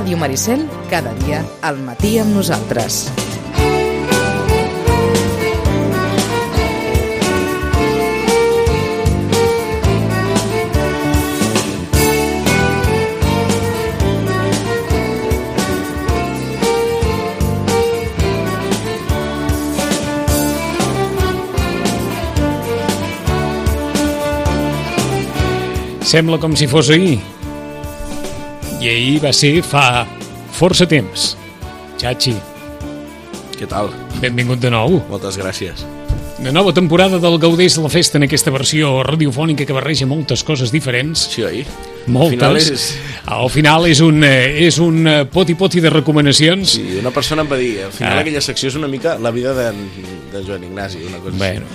Ràdio Maricel, cada dia al matí amb nosaltres. Sembla com si fos ahir. I ahir va ser fa força temps. Chachi, Què tal? benvingut de nou. Moltes gràcies. Una nova temporada del Gaudés de la Festa en aquesta versió radiofònica que barreja moltes coses diferents. Sí, oi? Moltes. Al final és... Al final és un, eh, és un eh, poti-poti de recomanacions. Sí, una persona em va dir, al final Ah. aquella secció és una mica la vida de, de Joan Ignasi, una cosa Bueno,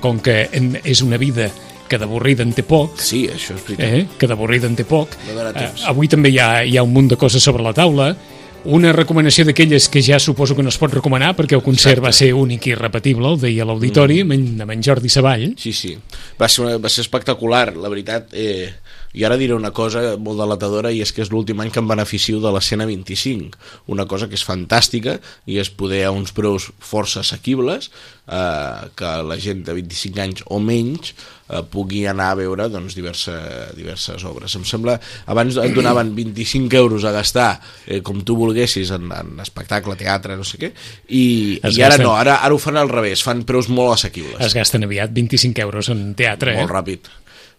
com que és una vida que d'avorrida en té poc. Sí, això és veritat. eh? que d'avorrida en té poc. No Eh, avui també hi ha, hi ha un munt de coses sobre la taula. Una recomanació d'aquelles que ja suposo que no es pot recomanar perquè el concert va ser únic i repetible, el deia l'auditori, mm. amb en Jordi Savall. Sí, sí. Va ser, una, va ser espectacular, la veritat. Eh, I ara diré una cosa molt delatadora i és que és l'últim any que em beneficio de l'escena 25. Una cosa que és fantàstica i és poder a uns preus força assequibles eh, que la gent de 25 anys o menys eh, pugui anar a veure doncs, diversa, diverses obres. Em sembla, abans et donaven 25 euros a gastar eh, com tu volguessis en, en espectacle, teatre, no sé què, i, Es i ara gasten. no, ara, ara ho fan al revés, fan preus molt assequibles Es gasten aviat 25 euros en teatre, molt eh? ràpid.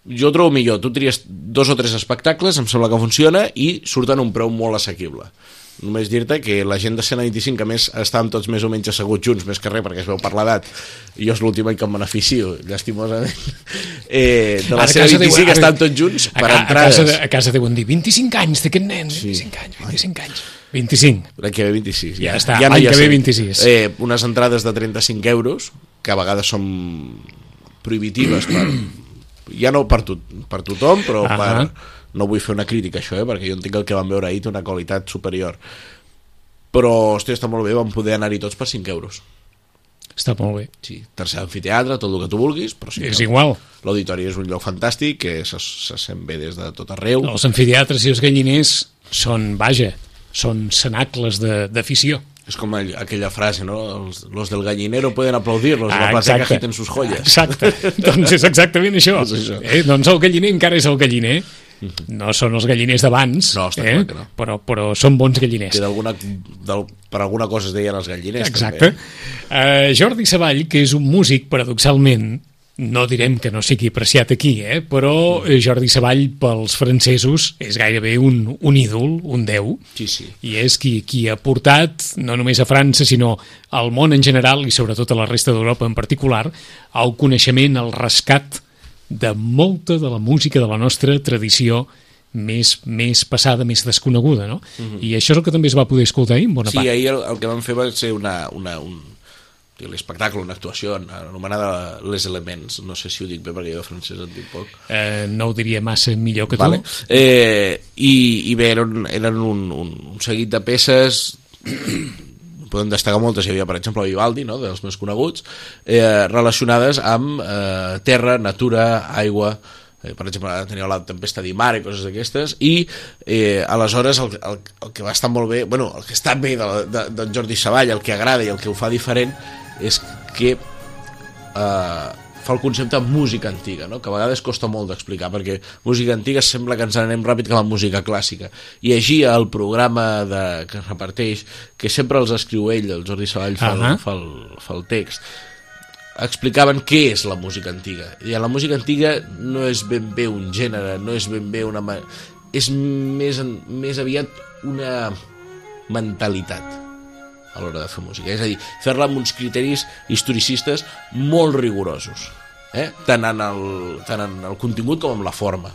Jo trobo millor, tu tries dos o tres espectacles, em sembla que funciona, i surten a un preu molt assequible. Només dir-te que la gent de Sena 25, que a més estàvem tots més o menys asseguts junts, més que res perquè es veu per l'edat, i jo és l'últim any que em beneficio, llastimosament, eh, de la Ara a Sena casa 25 diu- ara- estan tots junts A, per a, entrades. casa, de- a casa deuen dir 25 anys d'aquest nen, 25 anys, 25 anys. 25. L'any que ve 26. Ja està, ja l'any hi ha que ve set. 26. Eh, unes entrades de 35 euros, que a vegades són prohibitives per, ja no per, to, per tothom, però Ahà. per, no vull fer una crítica això, eh, perquè jo entenc que el que vam veure ahir té una qualitat superior. Però, hòstia, està molt bé, vam poder anar-hi tots per 5 euros. Està molt bé. Sí, tercer amfiteatre, tot el que tu vulguis, però 5 És igual. L'auditori és un lloc fantàstic, que se, se sent bé des de tot arreu. Els amfiteatres i els galliners són, vaja, són cenacles de- d'afició. És com aquella frase, no? Els, los del gallinero pueden aplaudir, los de Ah, la que agiten sus joyas. Exacte. doncs és exactament això. És això. Eh? Doncs el galliner encara és el galliner. No són els galliners d'abans, No, eh? clar que no. però, però són bons galliners. que d'alguna, del, per alguna cosa es deien els galliners Exacte. també. Uh, Jordi Savall, que és un músic, paradoxalment, no direm que no sigui apreciat aquí, eh? però eh, Jordi Savall pels francesos és gairebé un, un ídol, un déu, sí, sí. i és qui, qui ha portat, no només a França, sinó al món en general i sobretot a la resta d'Europa en particular, el coneixement, el rescat de molta de la música de la nostra tradició més, més passada, més desconeguda, no? I això és el que també es va poder escoltar ahir, en bona sí, part. ahir el, el que vam fer va ser una, una, un, l'espectacle, una actuació anomenada Les Elements, no sé si ho dic bé perquè jo de francès en dic poc. Eh, no ho diria massa millor que tu. Vale. Eh, i, I bé, eren, eren un, un, un seguit de peces podem destacar moltes, hi havia per exemple Vivaldi, no? dels més coneguts, eh, relacionades amb eh, terra, natura, aigua, eh, per exemple tenia la tempesta di mare, coses d'aquestes, i eh, aleshores el, el, el que va estar molt bé, bueno, el que està bé de, de, de Jordi Savall, el que agrada i el que ho fa diferent, és que eh, fa el concepte música antiga, no? que a vegades costa molt d'explicar, perquè música antiga sembla que ens anem ràpid cap a la música clàssica. I així el programa de, que es reparteix, que sempre els escriu ell, el Jordi Savall fa, Ahà. el, fa, el, fa el text, explicaven què és la música antiga. I la música antiga no és ben bé un gènere, no és ben bé una... És més, més aviat una mentalitat a l'hora de fer música. És a dir, fer-la amb uns criteris historicistes molt rigorosos, eh? tant, en el, tant en el contingut com en la forma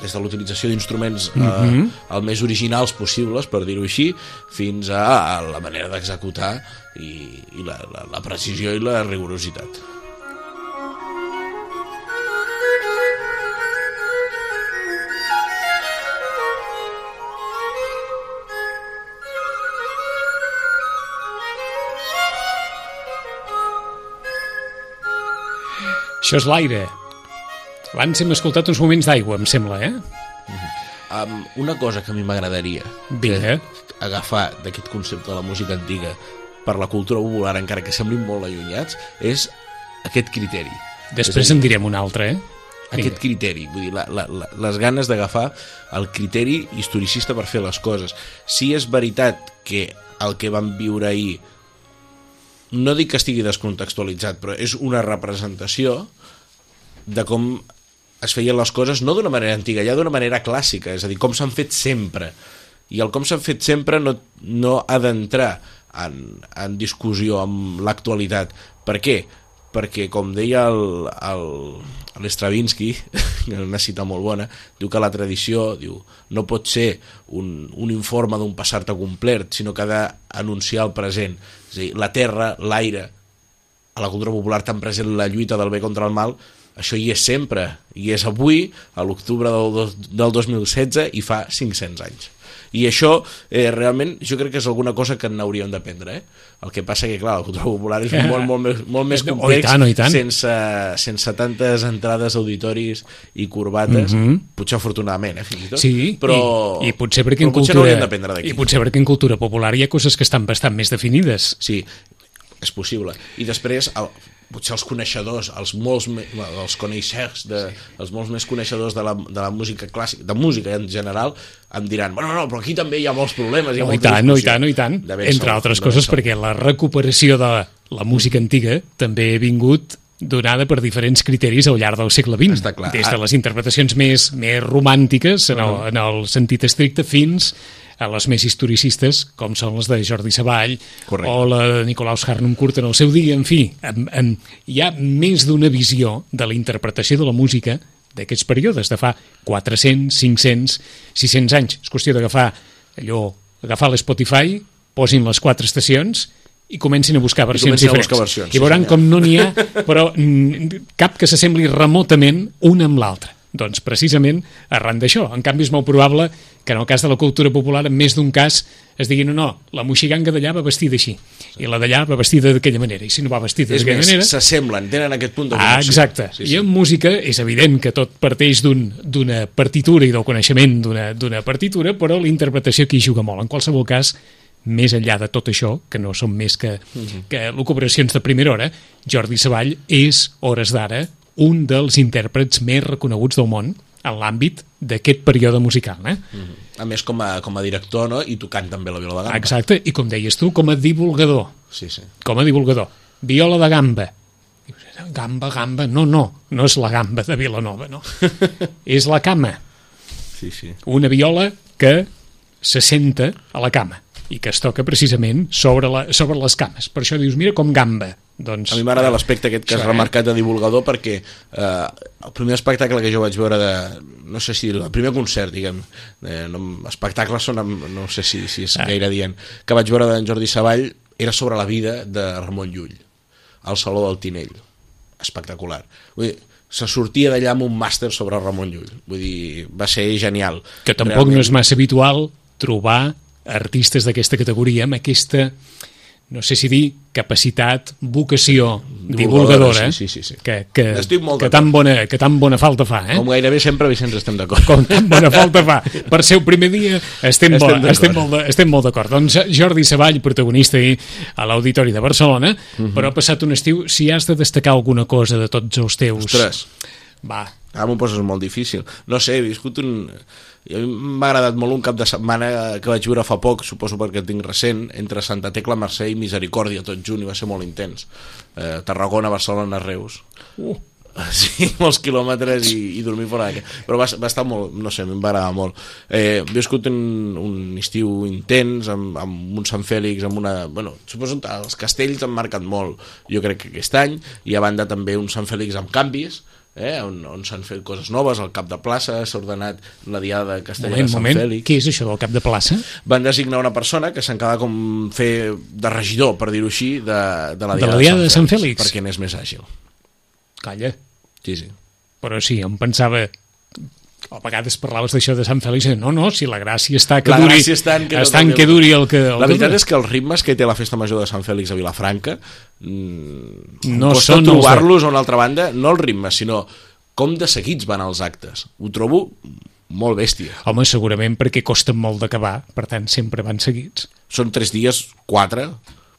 des de l'utilització d'instruments eh, el més originals possibles, per dir-ho així, fins a, a la manera d'executar i, i la, la, la precisió i la rigorositat. Això és l'aire. Abans hem escoltat uns moments d'aigua, em sembla, eh? um, una cosa que a mi m'agradaria Vinga. agafar d'aquest concepte de la música antiga per la cultura popular, encara que semblin molt allunyats, és aquest criteri. Després És a en dir, direm un altre, eh? aquest criteri, vull dir, la, la, la, les ganes d'agafar el criteri historicista per fer les coses. Si és veritat que el que vam viure ahir no dic que estigui descontextualitzat, però és una representació de com es feien les coses no d'una manera antiga, ja d'una manera clàssica, és a dir, com s'han fet sempre. I el com s'han fet sempre no, no ha d'entrar en, en discussió amb l'actualitat. Per què? Perquè, com deia l'Stravinsky, una cita molt bona, diu que la tradició diu, no pot ser un, un informe d'un passat complet, sinó que ha d'anunciar el present. És a dir, la terra, l'aire, a la cultura popular tan present la lluita del bé contra el mal, això hi és sempre, i és avui, a l'octubre del, dos- del 2016, i fa 500 anys. I això, eh, realment, jo crec que és alguna cosa que n'hauríem d'aprendre, eh? El que passa que, clar, la cultura popular és un món molt, més, molt més Oh, i complex, tant, oh, i tant. sense, sense tantes entrades auditoris i corbates, potser afortunadament, eh, fins i tot. Sí, però, i, i potser perquè en potser cultura d'aquí. i potser perquè en cultura popular hi ha coses que estan bastant més definides. Sí, és possible. I després, el, potser els coneixedors, els molts els coneixers, de, els molts més coneixedors de la, de la música clàssica, de música en general, em diran, bueno, no, però aquí també hi ha molts problemes. Hi ha No, i tant, no, i discussió." tant, no, i tant. Entre segur, altres coses, segur. perquè la recuperació de la música antiga també ha vingut donada per diferents criteris al llarg del segle XX. Està clar. Des de les interpretacions més, més romàntiques, en el, en el sentit estricte, fins a les més historicistes, com són les de Jordi Savall Correcte. o la de Nicolaus Harnoncourt en el seu dia. En fi, en, en, hi ha més d'una visió de la interpretació de la música d'aquests períodes, de fa 400, 500, 600 anys. És qüestió d'agafar allò, agafar l'Spotify, posin les quatre estacions i comencin a buscar versions a diferents. buscar versions, I sí, veuran senyor. com no n'hi ha, però cap que s'assembli remotament una amb l'altra. Doncs precisament arran d'això. En canvi és molt probable que en el cas de la cultura popular en més d'un cas es digui no, no, la moixiganga d'allà va vestida així i la d'allà va vestida d'aquella manera i si no va vestida d'aquella manera s'assemblen, tenen aquest punt de Ah, connexió. exacte. Sí, I sí. en música és evident que tot parteix d'un- d'una partitura i del coneixement d'una partitura, però la interpretació aquí juga molt. En qualsevol cas, més enllà de tot això, que no són més que, Mhm. que locuperacions de primera hora, Jordi Savall és, hores d'ara, un dels intèrprets més reconeguts del món en l'àmbit d'aquest període musical. Eh? A més, com a, com a director, no? I tocant també la viola de gamba. Exacte, i com deies tu, com a divulgador. Sí, sí. com a divulgador. Viola de gamba. Dius, Gamba, gamba, no, no, no és la gamba de Vilanova, no. és la cama, Sí, sí. una viola que se senta a la cama i que es toca precisament sobre, la, sobre les cames. Per això dius, mira com gamba. Doncs, A mi m'agrada l'aspecte aquest que has eh? remarcat de divulgador perquè eh, el primer espectacle que jo vaig veure de, no sé si el primer concert, diguem, eh, no, espectacles són, amb- no sé si, si és Ah. gaire dient, que vaig veure d'en Jordi Savall era sobre la vida de Ramon Llull, al Saló del Tinell. Espectacular. Vull dir, se sortia d'allà amb un màster sobre Ramon Llull. Vull dir, va ser genial. que tampoc no és massa habitual trobar artistes d'aquesta categoria amb aquesta, no sé si dir, capacitat, vocació Divulgadora, divulgadora, sí, sí, sí, sí. que, que, Estic molt que, tan bona, que tan bona falta fa. Eh? Com gairebé sempre, Vicenç, estem d'acord. com tan bona falta fa per ser el primer dia estem, Estem bo, estem, molt, estem molt d'acord doncs Jordi Savall, protagonista ahir a l'Auditori de Barcelona Mhm. però ha passat un estiu, si has de destacar alguna cosa de tots els teus Ostres, va, Ara m'ho poses molt difícil. No sé, he viscut un... i A mi m'ha agradat molt un cap de setmana que vaig viure fa poc, suposo perquè el tinc recent, entre Santa Tecla, Mercè i Misericòrdia, tot junt, i va ser molt intens. Eh, Tarragona, Barcelona, Reus. uh, Sí, molts quilòmetres i, i dormir fora d'aquí. Però va, va estar molt, no sé, a mi em va agradar molt. Eh, he viscut un, un estiu intens, amb, amb un Sant Fèlix, amb una... Bueno, suposo que els castells han marcat molt, jo crec que aquest any, i a banda també un Sant Fèlix amb canvis, eh, on, on s'han fet coses noves, al cap de plaça s'ha ordenat la diada de Castellà moment, de Sant moment, Fèlix què és això del cap de plaça? van designar una persona que s'encarrega com fer de regidor, per dir-ho així, de, de la De diada la diada de Sant Fèlix? perquè n'és més àgil. calla, Sí, sí. però sí, em pensava a vegades parlaves d'això de Sant Fèlix i no, no, si la gràcia està que La duri gràcia està en que està en que duri el que... El La que veritat duri. és que els ritmes que té la festa major de Sant Fèlix a Vilafranca mm, No costa són els de- trobar-los a una altra banda, no els ritmes, sinó com de seguits van els actes. Ho trobo molt bèstia. Home, segurament perquè costen molt d'acabar, per tant sempre van seguits. Són tres dies, quatre,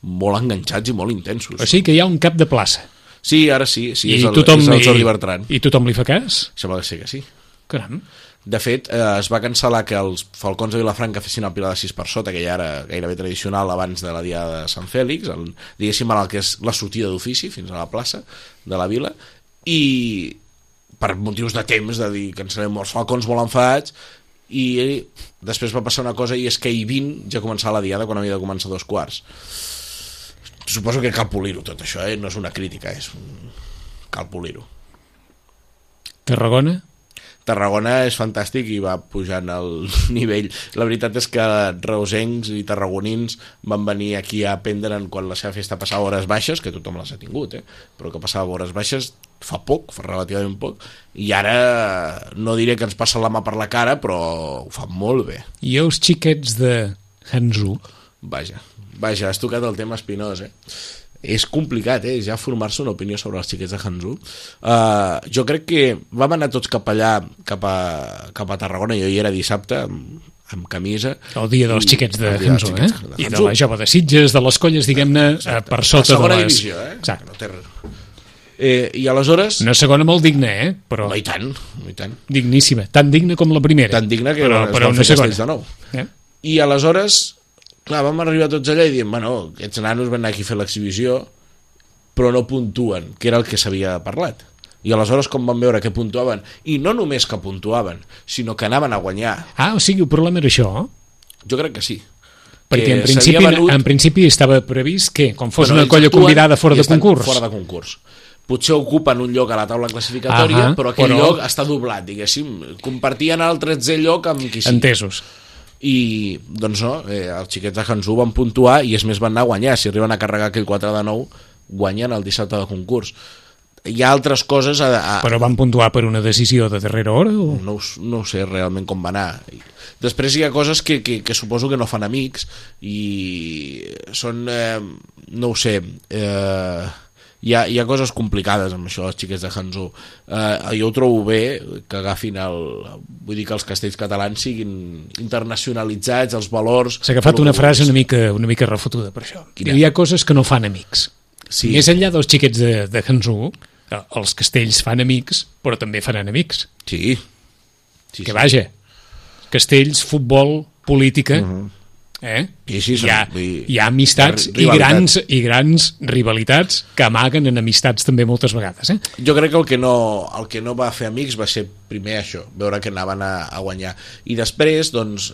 molt enganxats i molt intensos. O sigui que hi ha un cap de plaça. Sí, ara sí, sí I, és, el, tothom, és el Jordi i, Bertran. I tothom li fa cas? Sembla que sí que sí. Caram. De fet, eh, es va cancel·lar que els Falcons de Vilafranca fessin el Pilar de 6 per sota, que ja era gairebé tradicional abans de la Diada de Sant Fèlix, el, diguéssim el que és la sortida d'ofici fins a la plaça de la vila, i per motius de temps, de dir serem els Falcons molt enfadats, i després va passar una cosa i és que ahir 20 ja començava la Diada quan havia de començar dos quarts. Suposo que cal polir-ho tot això, eh? no és una crítica, és un... cal polir-ho. Tarragona? Tarragona és fantàstic i va pujant el nivell. La veritat és que reusencs i tarragonins van venir aquí a aprendre quan la seva festa passava hores baixes, que tothom les ha tingut, eh? però que passava hores baixes fa poc, fa relativament poc, i ara no diré que ens passa la mà per la cara, però ho fan molt bé. I els xiquets de Hanzú? Vaja, vaja, has tocat el tema espinós, eh? És complicat, eh? ja formar-se una opinió sobre els xiquets de Hanzú. Uh, jo crec que vam anar tots cap allà, cap a, cap a Tarragona, jo hi era dissabte, amb, amb camisa. El dia dels xiquets de Hanzú, eh? de I de la jove de Sitges, de les colles, diguem-ne, per sota de les... divisió, eh? Exacte. No té. Eh, I aleshores... Una segona molt digna, eh? Però No, i tant, i tant. digníssima. Tan digna com la primera. Tan digna que però, es però van una fer castells de nou. Eh? I aleshores, clar, vam arribar tots allà i diem, bueno, aquests nanos van anar aquí a fer l'exhibició, però no puntuen, que era el que s'havia parlat. I aleshores, com van veure que puntuaven, i no només que puntuaven, sinó que anaven a guanyar, Ah, o sigui, el problema era això? jo crec que sí. Perquè en principi, venut- en principi estava previst que, com fos Però una colla convidada fora de concurs. Fora de concurs. Potser ocupen un lloc a la taula classificatòria, Ahà, però aquell però- lloc està doblat, diguéssim. Compartien el 13è lloc amb qui sigui. Entesos. I, doncs no, eh, els xiquets de Hanzú van puntuar i és més van anar a guanyar. Si arriben a carregar aquell 4 de 9, guanyen el dissabte de concurs. Hi ha altres coses a, a, Però van puntuar per una decisió de darrera hora? O... no, no sé realment com va anar. Després hi ha coses que, que, que suposo que no fan amics i són, eh, no ho sé, eh, hi, ha, hi ha coses complicades amb això, les xiques de Hanzó. Eh, jo ho trobo bé que agafin el... Vull dir que els castells catalans siguin internacionalitzats, els valors... S'ha agafat una frase una mica, una mica refotuda per això. Quina? Hi ha coses que no fan amics. Sí. Més enllà dels xiquets de, de Hanzú, eh, els castells fan amics, però també faran amics. Sí. sí, Que vaja, castells, futbol, política... Eh? Sí, sí, hi, ha, vull dir, hi ha amistats i grans, i grans rivalitats que amaguen en amistats també moltes vegades. Eh? Jo crec que el que, no, el que no va fer amics va ser primer això, veure que anaven a, a guanyar. I després, doncs,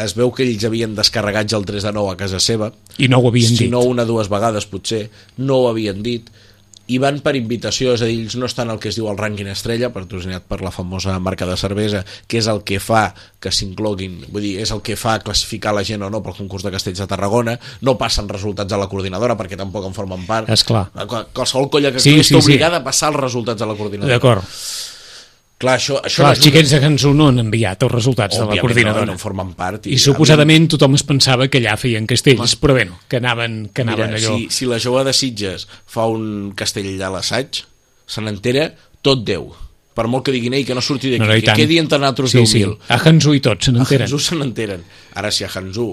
es veu que ells havien descarregat ja el 3 de 9 a casa seva, I no ho havien si dit. no una o dues vegades potser, no ho havien dit, i van per invitació, és a dir, ells no estan al que es diu el rànquing estrella, patrocinat per la famosa marca de cervesa, que és el que fa que s'incloguin, vull dir, és el que fa classificar la gent o no pel concurs de Castells de Tarragona, no passen resultats a la coordinadora perquè tampoc en formen part. Esclar. Qual- Qualsevol colla que Sí, sí, sí, està sí. obligada a passar els resultats a la coordinadora. D'acord. Clar, això, això Clar, no els xiquets de Hanzú no han enviat els resultats de la Òbviament coordinadora. No, no en formen part. I suposadament tothom es pensava que allà feien castells, però bé, no, que anaven, que anaven Mira, allò... si, si la jove de Sitges fa un castell a l'assaig, se n'entera tot Déu. Per molt que diguin, ei, que no surti d'aquí, No, no, i que tant. quedi entre nosaltres sí, 10.000. sí. A Hanzú i tots se A n'enteren. Hanzú se n'enteren. Ara, si a Hanzú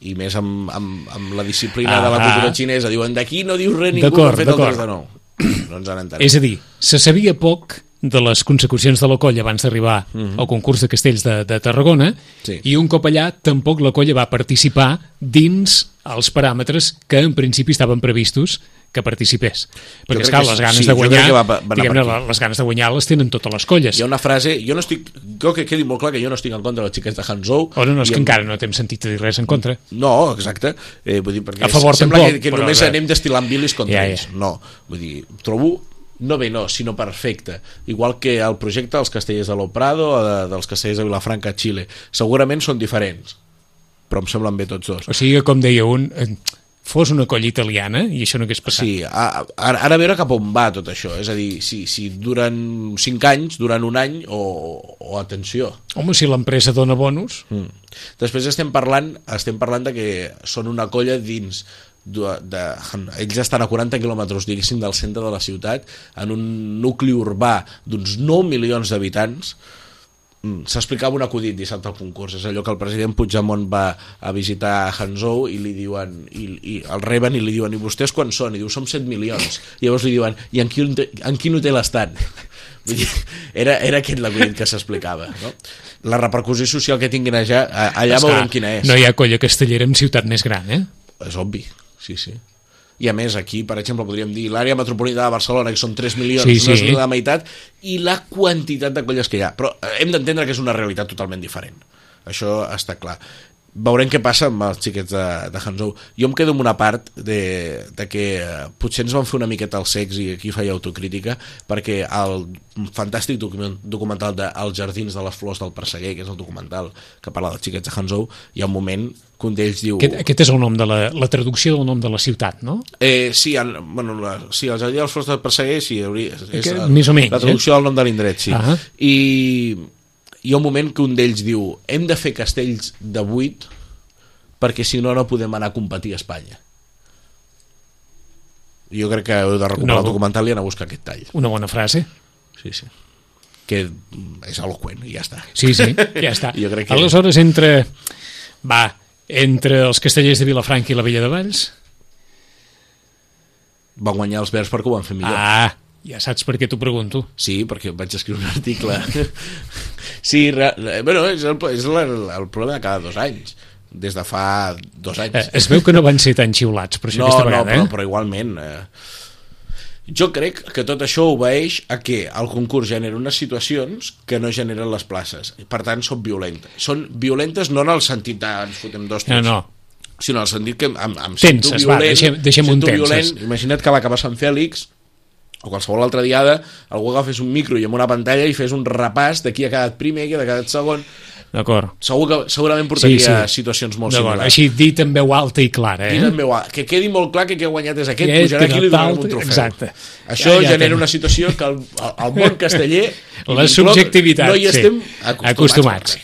i més amb, amb, amb la disciplina de la Ah. cultura xinesa diuen d'aquí no dius res ningú D'acord, ha fet el d'acord. 3 de 9 no ens en entenem És a dir, se sabia poc de les consecucions de la colla abans d'arribar al concurs de castells de, de Tarragona Mhm. Sí. i un cop allà tampoc la colla va participar dins els paràmetres que en principi estaven previstos que participés. Perquè, esclar, les ganes sí, de guanyar, va- va diguem-ne, les ganes de guanyar les tenen totes les colles. hi ha una frase, jo no estic jo que quedi molt clar que jo no estic en contra dels xiquets de Hanzhou O no, no, és que em- encara no t'hem sentit a dir res en contra. No, exacte. Eh, vull dir, perquè A favor sembla tampoc, que, que però, només eh, anem destilant bilis contra ja, ja. ells. No, vull dir, trobo no bé no, sinó perfecte. Igual que el projecte dels castellers de l'Oprado o de, dels castellers de Vilafranca a Xile. Segurament són diferents, però em semblen bé tots dos. O sigui que, com deia un, eh, fos una colla italiana i això no hagués passat. Sí, a- a- ara, ara a veure cap on va tot això. És a dir, si, si duren 5 anys, duran un any o, o atenció. Home, si l'empresa dona bonus, Mm. Després estem parlant, estem parlant de que són una colla dins de, de, ells estan a 40 quilòmetres diguéssim del centre de la ciutat en un nucli urbà d'uns 9 milions d'habitants mm, s'explicava un acudit dissabte al concurs, és allò que el president Puigdemont va a visitar Hangzhou i li diuen, i, i el reben i li diuen i vostès quan són? I diu, som 7 milions i llavors li diuen, i en quin, en quin hotel estan? Vull dir, era, era aquest l'acudit que s'explicava no? la repercussió social que tinguin allà, allà Esclar, veurem quina és No hi ha colla castellera en ciutat més gran, eh? és obvi, sí, sí i a més aquí, per exemple, podríem dir l'àrea metropolitana de Barcelona, que són 3 milions, Sí, no és sí. la meitat, i la quantitat de colles que hi ha. Però eh, hem d'entendre que és una realitat totalment diferent. Això està clar. Veurem què passa amb els xiquets de, de Hangzhou. Jo em quedo amb una part de, de que eh, potser ens van fer una miqueta el sex i aquí feia autocrítica perquè el fantàstic document, documental de Els jardins de les flors del perseguer, que és el documental que parla dels xiquets de Hangzhou, hi ha un moment que un d'ells diu... Aquest, aquest és el nom de la, la traducció del nom de la ciutat, no? Eh, sí, en, bueno, la, sí, el Jardí dels Flors del Perseguer, sí, hauria, és Que, la, més o menys, la traducció del nom de l'indret, sí. Ah. I hi ha un moment que un d'ells diu hem de fer castells de 8 perquè si no no podem anar a competir a Espanya. Jo crec que heu de recuperar No. el documental i anar a buscar aquest tall. Una bona frase. Sí, sí. Que és eloqüent i ja està. Sí, sí, ja està. Jo crec que- Aleshores, entre... Va, entre els castellers de Vilafranca i la Vella de Valls... Va guanyar els verds perquè ho van fer millor. Ah, ja saps per què t'ho pregunto. Sí, perquè vaig escriure un article. sí, re, re- bueno, és, el, és el, el problema de cada dos anys. Des de fa dos Eh, anys. es veu que no van ser tan xiulats per això no, aquesta no, vegada, però, eh? però igualment... Eh, jo crec que tot això obeeix a que el concurs genera unes situacions que no generen les places. Per tant, són violentes. Són violentes no en el sentit de ens fotem dos No, tres, no. sinó en el sentit que em, em Tenses, sento va, violent, deixem- deixem-ho en sento tenses. violent. Imagina't que va acabar Sant Fèlix o qualsevol altra diada, algú agafés un micro i amb una pantalla i fes un repàs de qui ha quedat primer, qui ha quedat segon. D'acord. Segur que, segurament portaria Sí, sí. situacions molt similars. així dit en veu alta i clara, eh? Dit en veu alt. que quedi molt clar que qui ha guanyat és aquest, Aquest, pujarà aquí i li donarem alt, un trofeu. exacte. Això Ja, ja genera tenim. una situació que el, el, el món casteller La subjectivitat, no hi sí. estem acostumats. Acostumats.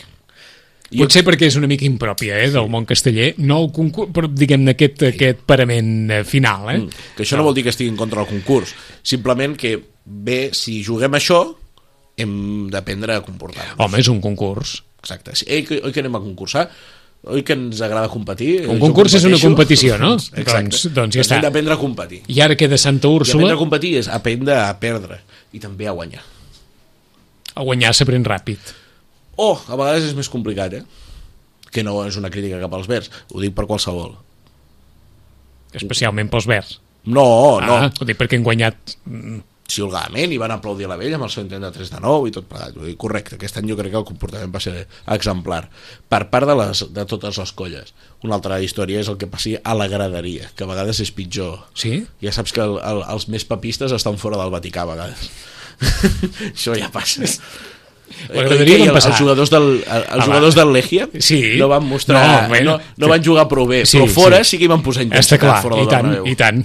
Potser perquè és una mica impròpia, eh, del món casteller, no el concurs, però diguem-ne aquest, aquest parament eh, final, eh? Que això no vol dir que estigui en contra del concurs, simplement que bé, si juguem això, hem d'aprendre a comportar-nos. Home, és un concurs. Exacte. Sí, oi, que, oi que anem a concursar? Oi que ens agrada competir? Un concurs és una competició, no? Exacte. Doncs- doncs ja està. Hem d'aprendre a competir. I ara queda Santa I Úrsula, aprendre a competir és aprendre a perdre i també a guanyar. a guanyar s'aprèn ràpid. O, a vegades és més complicat, eh? Que no és una crítica cap als verds, ho dic per qualsevol. especialment pels verds. No, no, Ah, ho dic perquè han guanyat... mm, xiulgadament i van aplaudir a la vella amb el seu intent de 3 de 9 i tot plegat. Vull dir, correcte, aquest any jo crec que el comportament va ser exemplar per part de, les, de totes les colles. Una altra història és el que passi a la graderia, que a vegades és pitjor. Sí? Ja saps que el, el, els més papistes estan fora del Vaticà a vegades. Això ja passa. Van el- passar. Els jugadors del, el, els Ah, jugadors del Legia Sí. no van mostrar... No, No, bueno, no, no van jugar prou bé, Sí, però fora sí. sí, que hi van posar Està intensitat clar, fora i tant, i tant.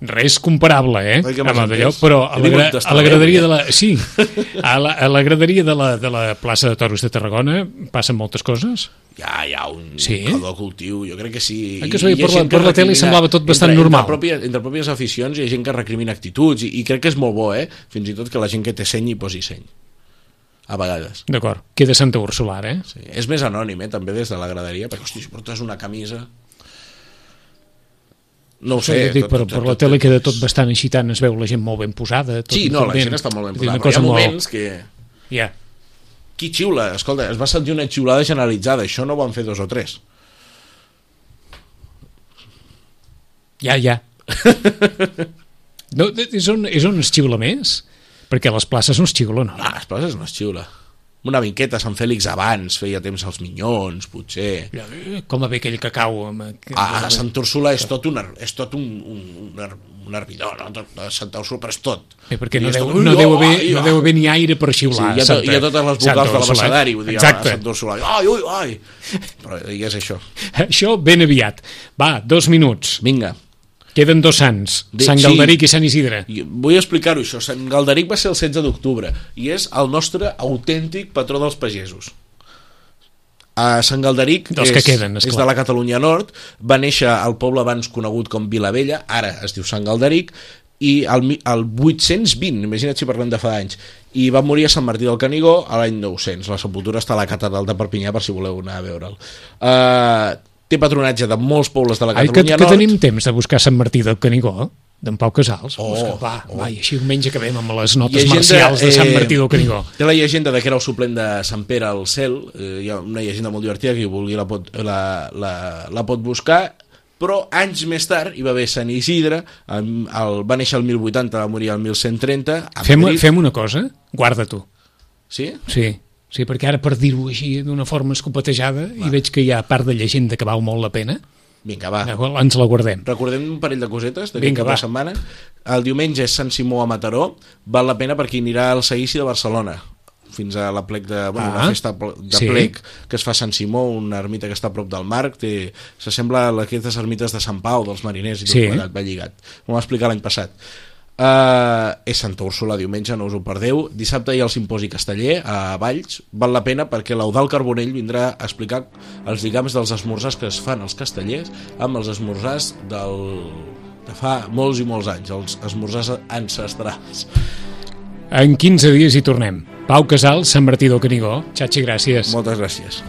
Res comparable, eh? Que amb entès? però a He la, a la graderia eh? de la... Sí, a la, a la graderia de la, de la plaça de Toros de Tarragona passen moltes coses. Ja hi ha un Sí? caldo cultiu, jo crec que sí. Eh, que Hi ha per la- que per la tele semblava tot bastant entre, normal. Entre pròpies, entre pròpies aficions hi ha gent que recrimina actituds i, i crec que és molt bo, eh? Fins i tot que la gent que té seny hi posi seny. A vegades. D'acord, queda Santa Úrsula, ara, eh? Sí. És més anònim, eh? També des de la graderia, perquè, hosti, si portes una camisa... No ho Sí, sé. dic, per, per la tele queda tot bastant així tant, es veu la gent molt ben posada. Tot Sí, no, la gent està molt ben posada, però hi ha molt- moments que... Ja, Qui xiula? Escolta, es va sentir una xiulada generalitzada, això no ho van fer dos o tres. ja, ja. no, és, on, és on es xiula més? Perquè a les places no es xiula, no? Ah, les places no es xiula. Una vinqueta a Sant Fèlix abans, feia temps als minyons, potser... Com va bé aquell cacau. Amb... A, a Sant Úrsula és tot un, és tot un, un, un, un hervidor, no? A Santa Úrsula, però és tot. Eh, perquè no deu, tot, no, deu haver, ai, no deu haver ni aire per Sí, xiular. hi, ha Santa- hi ha totes les vocals de l'abecedari, vull dir, a Exacte. Sant Úrsula. Ai, ui, ai! Però i és això. Això ben aviat. Va, dos minuts. Vinga. Queden dos sants. De- Sant sí. Galderic i Sant Isidre. Vull explicar-ho això. Sant Galderic va ser el 16 d'octubre i és el nostre autèntic patró dels pagesos. A Sant Galderic Dels és, que queden, és de la Catalunya Nord, va néixer al poble abans conegut com Vilavella, ara es diu Sant Galderic, i el, mi- el 820, imagina't si parlem de fa anys, i va morir a Sant Martí del Canigó a l'any 900. La sepultura està a la catedral de Perpinyà per si voleu anar a veure'l. Uh, té patronatge de molts pobles de la Ai, que, Catalunya que Nord. tenim temps de buscar Sant Martí del Canigó, d'en Pau Casals. Oh, Busca, va, oh. va, i així almenys acabem amb les notes Llegenda, marcials de Sant eh, Martí del Canigó. Té la llegenda de que era el suplent de Sant Pere al cel, eh, hi ha una llegenda molt divertida, qui vulgui la pot, la, la, la pot buscar, però anys més tard hi va haver Sant Isidre, el, el, va néixer el 1080, va morir el 1130, a Fem, Madrid. fem una cosa, guarda tu. Sí? Sí, sí, perquè ara per dir-ho així d'una forma escopetejada i veig que hi ha part de llegenda que val molt la pena, Vinga, va. Ens la guardem. Recordem un parell de cosetes d'aquest cap de va. setmana. El diumenge és Sant Simó a Mataró. Val la pena per qui anirà al seguici de Barcelona fins a la plec de, bueno, Ah, una festa de sí. plec que es fa a Sant Simó, una ermita que està a prop del mar, té, s'assembla a aquestes ermites de Sant Pau, dels mariners i tot Sí. plegat, va lligat. Ho vam explicar l'any passat. Uh, és Santa Úrsula diumenge, no us ho perdeu dissabte hi ha el simposi casteller a Valls val la pena perquè l'Eudal Carbonell vindrà a explicar els lligams dels esmorzars que es fan als castellers amb els esmorzars del... de fa molts i molts anys els esmorzars ancestrals En 15 dies hi tornem. Pau Casal, Sant Martí del Canigó. Xachi, gràcies. moltes gràcies